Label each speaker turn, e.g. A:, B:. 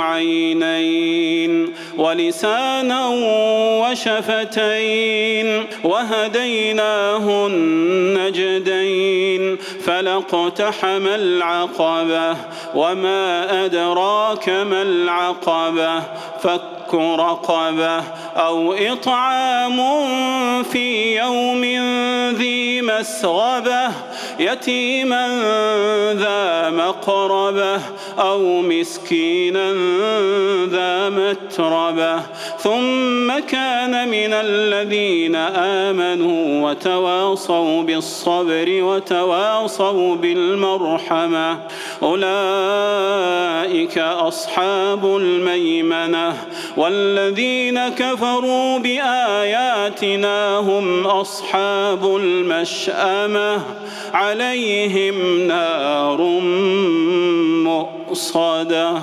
A: عينين ولسانا وشفتين وهديناه النجدين فلاقتحم العقبة وما أدراك ما العقبة فك رقبة أو إطعام في يوم مسغبة يتيما ذا مقربة أو مسكينا ذا متربة. ثم كان من الذين آمنوا وتواصوا بالصبر وتواصوا بالمرحمة. أولئك أصحاب الميمنة والذين كفروا بآياتنا هم أصحاب المشأمة عليهم نار مؤصدة.